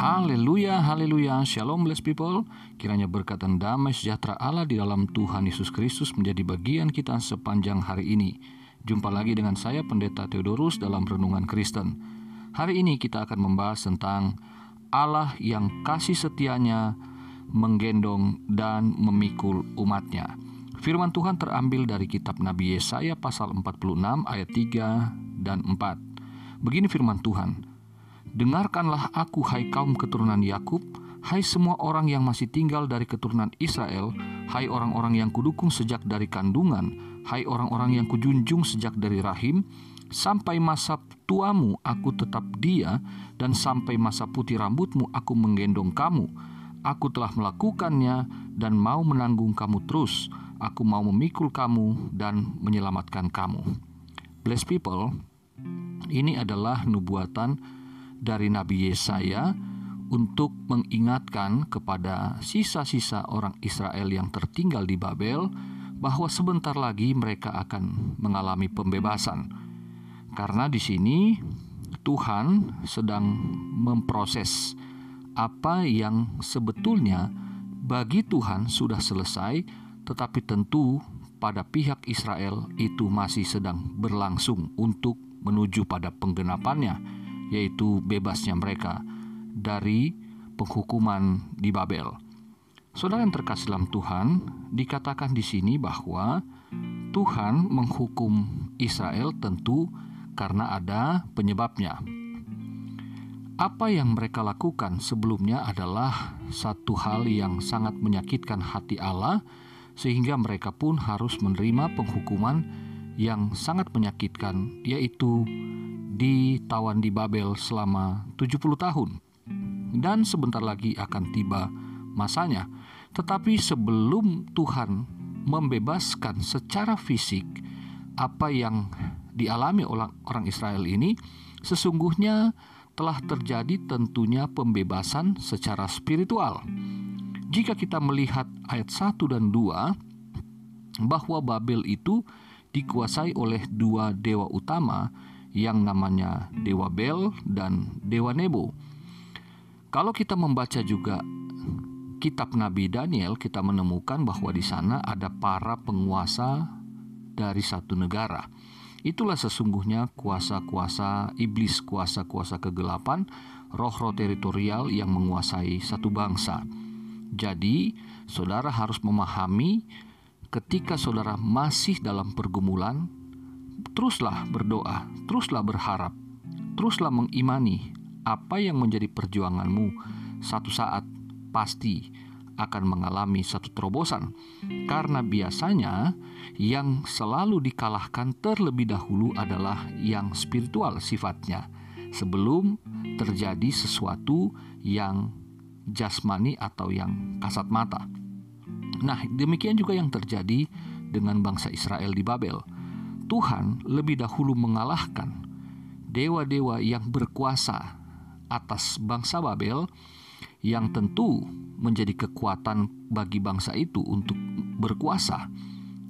Haleluya, haleluya, shalom blessed people. Kiranya berkat dan damai sejahtera Allah di dalam Tuhan Yesus Kristus menjadi bagian kita sepanjang hari ini. Jumpa lagi dengan saya Pendeta Theodorus dalam Renungan Kristen. Hari ini kita akan membahas tentang Allah yang kasih setianya menggendong dan memikul umatnya. Firman Tuhan terambil dari kitab Nabi Yesaya pasal 46 ayat 3 dan 4. Begini firman Tuhan, Dengarkanlah aku hai kaum keturunan Yakub, hai semua orang yang masih tinggal dari keturunan Israel, hai orang-orang yang kudukung sejak dari kandungan, hai orang-orang yang kujunjung sejak dari rahim, sampai masa tuamu aku tetap dia, dan sampai masa putih rambutmu aku menggendong kamu. Aku telah melakukannya dan mau menanggung kamu terus. Aku mau memikul kamu dan menyelamatkan kamu. Bless people, ini adalah nubuatan dari Nabi Yesaya untuk mengingatkan kepada sisa-sisa orang Israel yang tertinggal di Babel bahwa sebentar lagi mereka akan mengalami pembebasan. Karena di sini Tuhan sedang memproses apa yang sebetulnya bagi Tuhan sudah selesai, tetapi tentu pada pihak Israel itu masih sedang berlangsung untuk menuju pada penggenapannya yaitu bebasnya mereka dari penghukuman di Babel. Saudara yang terkasih dalam Tuhan, dikatakan di sini bahwa Tuhan menghukum Israel tentu karena ada penyebabnya. Apa yang mereka lakukan sebelumnya adalah satu hal yang sangat menyakitkan hati Allah, sehingga mereka pun harus menerima penghukuman yang sangat menyakitkan, yaitu ditawan di Babel selama 70 tahun. Dan sebentar lagi akan tiba masanya. Tetapi sebelum Tuhan membebaskan secara fisik apa yang dialami oleh orang Israel ini, sesungguhnya telah terjadi tentunya pembebasan secara spiritual. Jika kita melihat ayat 1 dan 2 bahwa Babel itu dikuasai oleh dua dewa utama yang namanya Dewa Bel dan Dewa Nebo. Kalau kita membaca juga kitab Nabi Daniel, kita menemukan bahwa di sana ada para penguasa dari satu negara. Itulah sesungguhnya kuasa-kuasa iblis, kuasa-kuasa kegelapan, roh-roh teritorial yang menguasai satu bangsa. Jadi, saudara harus memahami ketika saudara masih dalam pergumulan, teruslah berdoa, teruslah berharap, teruslah mengimani apa yang menjadi perjuanganmu. Satu saat pasti akan mengalami satu terobosan karena biasanya yang selalu dikalahkan terlebih dahulu adalah yang spiritual sifatnya. Sebelum terjadi sesuatu yang jasmani atau yang kasat mata. Nah, demikian juga yang terjadi dengan bangsa Israel di Babel Tuhan lebih dahulu mengalahkan dewa-dewa yang berkuasa atas bangsa Babel yang tentu menjadi kekuatan bagi bangsa itu untuk berkuasa.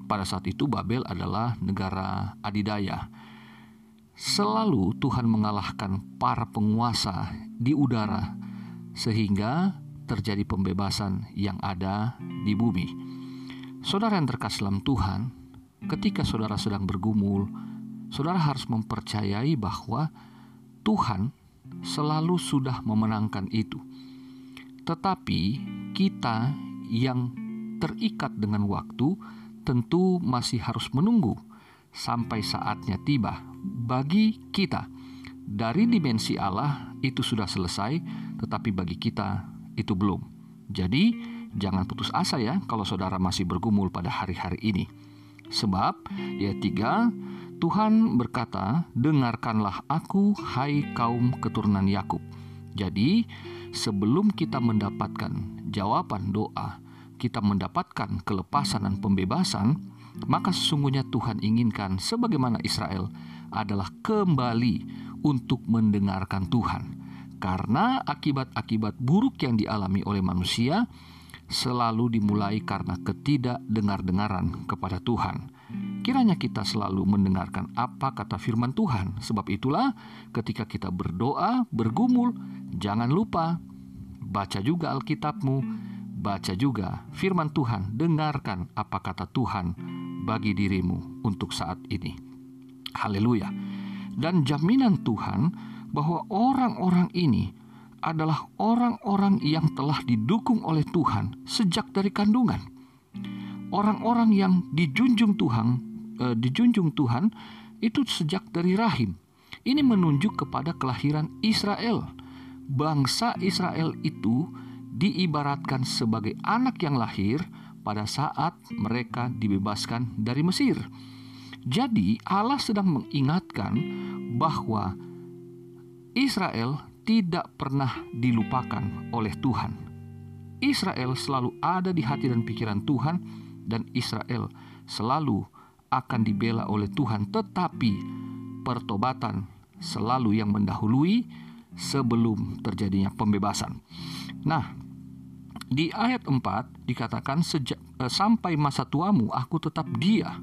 Pada saat itu Babel adalah negara adidaya. Selalu Tuhan mengalahkan para penguasa di udara sehingga terjadi pembebasan yang ada di bumi. Saudara yang terkasih dalam Tuhan, ketika saudara sedang bergumul, saudara harus mempercayai bahwa Tuhan selalu sudah memenangkan itu. Tetapi kita yang terikat dengan waktu tentu masih harus menunggu sampai saatnya tiba bagi kita. Dari dimensi Allah itu sudah selesai, tetapi bagi kita itu belum. Jadi, jangan putus asa ya kalau saudara masih bergumul pada hari-hari ini. Sebab, ya tiga, Tuhan berkata, "Dengarkanlah aku, hai kaum keturunan Yakub." Jadi, sebelum kita mendapatkan jawaban doa, kita mendapatkan kelepasan dan pembebasan, maka sesungguhnya Tuhan inginkan sebagaimana Israel adalah kembali untuk mendengarkan Tuhan. Karena akibat-akibat buruk yang dialami oleh manusia, selalu dimulai karena ketidakdengar-dengaran kepada Tuhan. Kiranya kita selalu mendengarkan apa kata firman Tuhan. Sebab itulah ketika kita berdoa, bergumul, jangan lupa baca juga Alkitabmu, baca juga firman Tuhan, dengarkan apa kata Tuhan bagi dirimu untuk saat ini. Haleluya. Dan jaminan Tuhan bahwa orang-orang ini adalah orang-orang yang telah didukung oleh Tuhan sejak dari kandungan. Orang-orang yang dijunjung Tuhan, eh, dijunjung Tuhan itu sejak dari rahim. Ini menunjuk kepada kelahiran Israel. Bangsa Israel itu diibaratkan sebagai anak yang lahir pada saat mereka dibebaskan dari Mesir. Jadi, Allah sedang mengingatkan bahwa Israel tidak pernah dilupakan oleh Tuhan. Israel selalu ada di hati dan pikiran Tuhan, dan Israel selalu akan dibela oleh Tuhan, tetapi pertobatan selalu yang mendahului sebelum terjadinya pembebasan. Nah, di ayat 4 dikatakan sejak eh, sampai masa tuamu aku tetap dia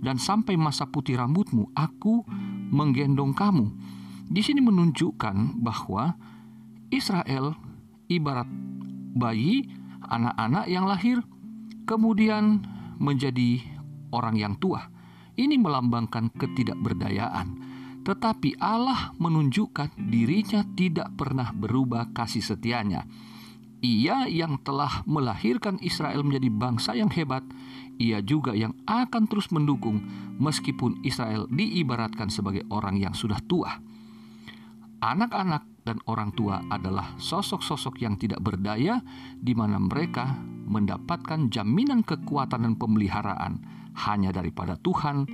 dan sampai masa putih rambutmu aku menggendong kamu. Di sini menunjukkan bahwa Israel ibarat bayi, anak-anak yang lahir kemudian menjadi orang yang tua. Ini melambangkan ketidakberdayaan. Tetapi Allah menunjukkan dirinya tidak pernah berubah kasih setianya. Ia yang telah melahirkan Israel menjadi bangsa yang hebat, ia juga yang akan terus mendukung meskipun Israel diibaratkan sebagai orang yang sudah tua. Anak-anak dan orang tua adalah sosok-sosok yang tidak berdaya di mana mereka mendapatkan jaminan kekuatan dan pemeliharaan hanya daripada Tuhan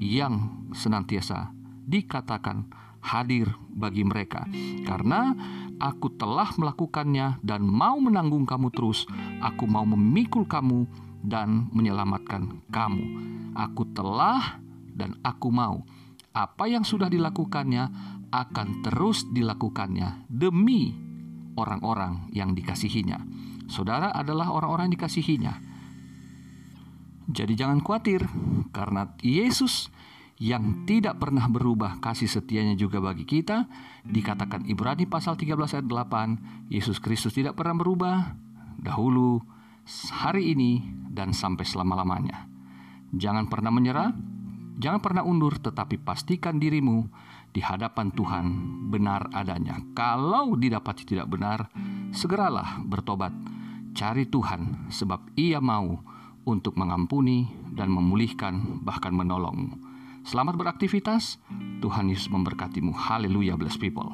yang senantiasa dikatakan hadir bagi mereka. Karena aku telah melakukannya dan mau menanggung kamu terus, aku mau memikul kamu dan menyelamatkan kamu. Aku telah dan aku mau. Apa yang sudah dilakukannya akan terus dilakukannya demi orang-orang yang dikasihinya. Saudara adalah orang-orang yang dikasihinya. Jadi jangan khawatir karena Yesus yang tidak pernah berubah kasih setianya juga bagi kita dikatakan Ibrani pasal 13 ayat 8 Yesus Kristus tidak pernah berubah dahulu hari ini dan sampai selama-lamanya jangan pernah menyerah jangan pernah undur tetapi pastikan dirimu di hadapan Tuhan benar adanya kalau didapati tidak benar segeralah bertobat cari Tuhan sebab ia mau untuk mengampuni dan memulihkan bahkan menolongmu Selamat beraktivitas. Tuhan Yesus memberkatimu. Haleluya, bless people.